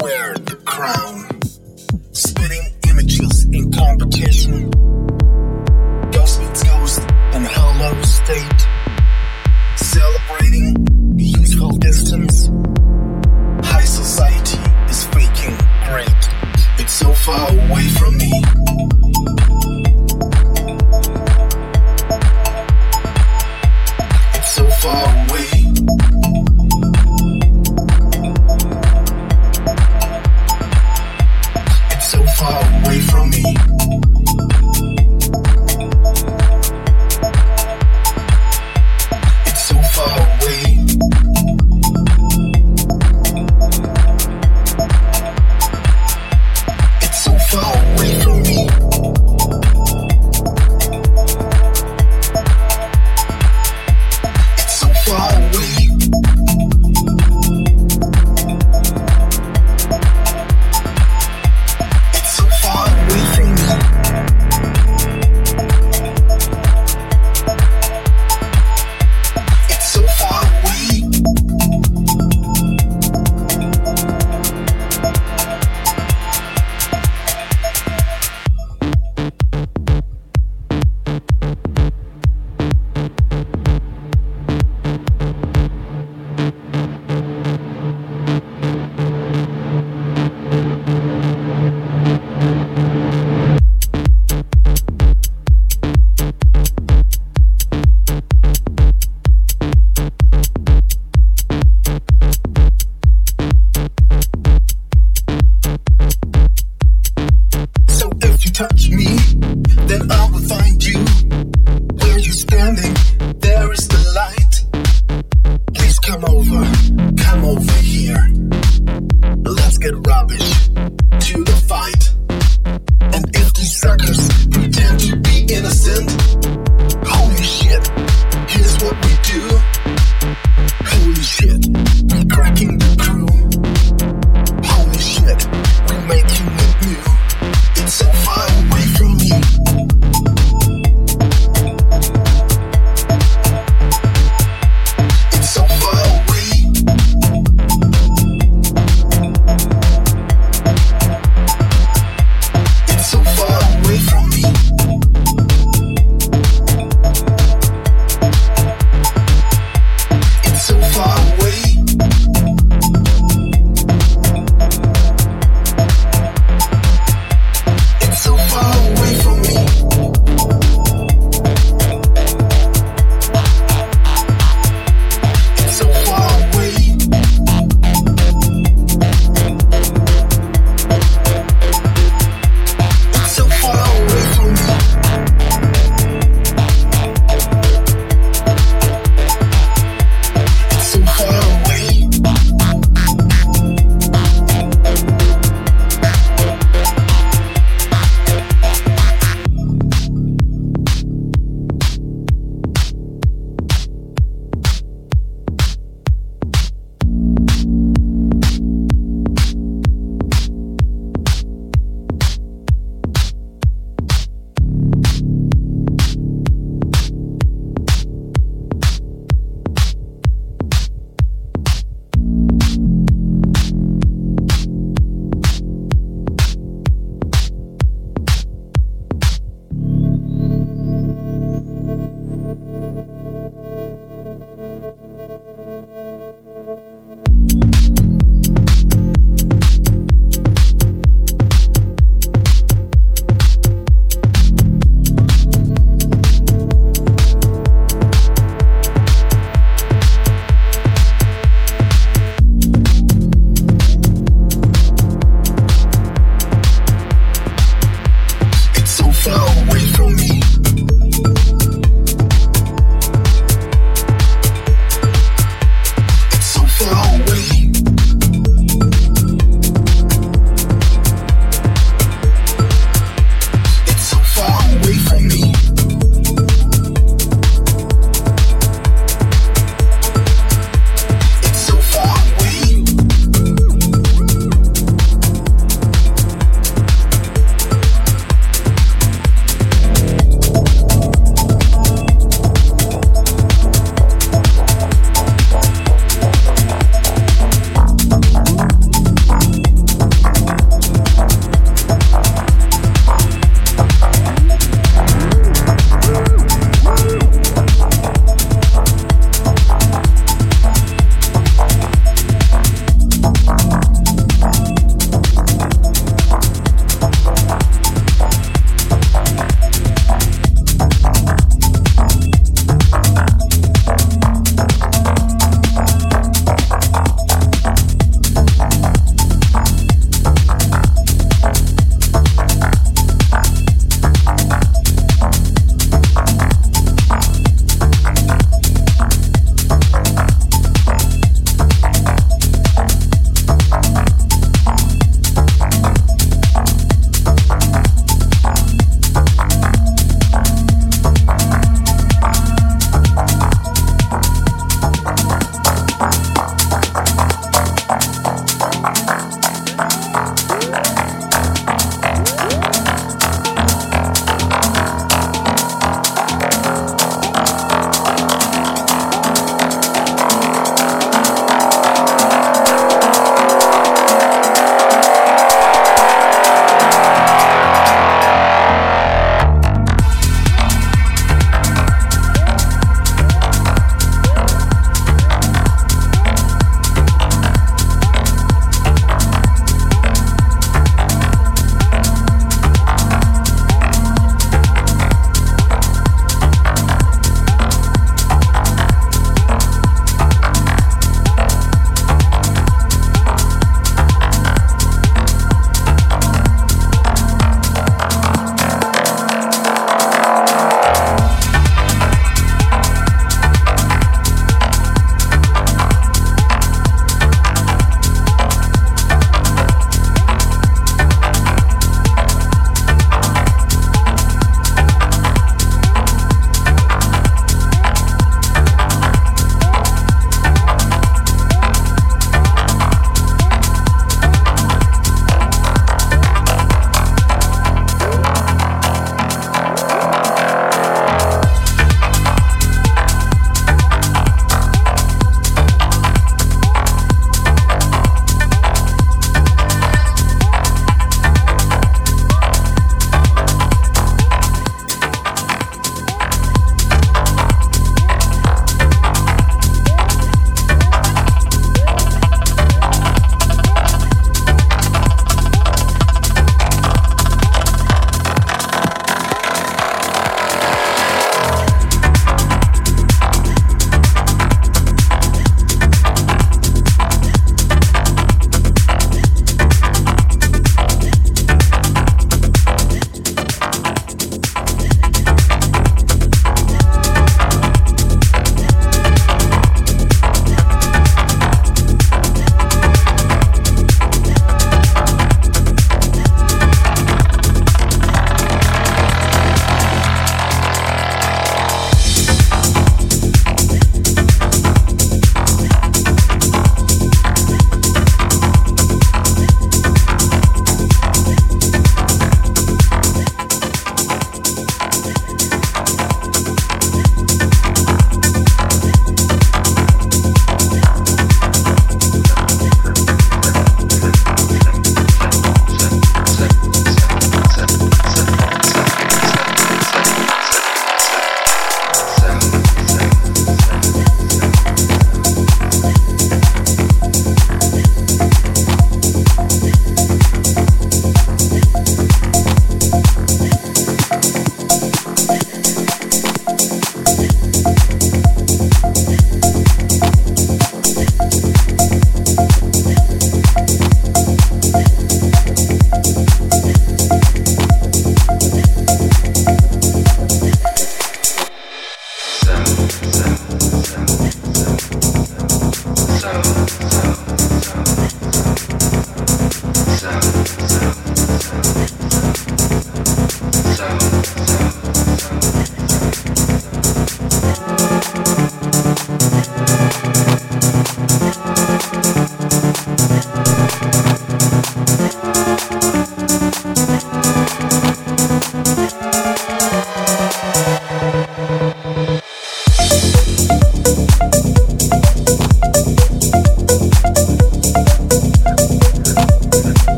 you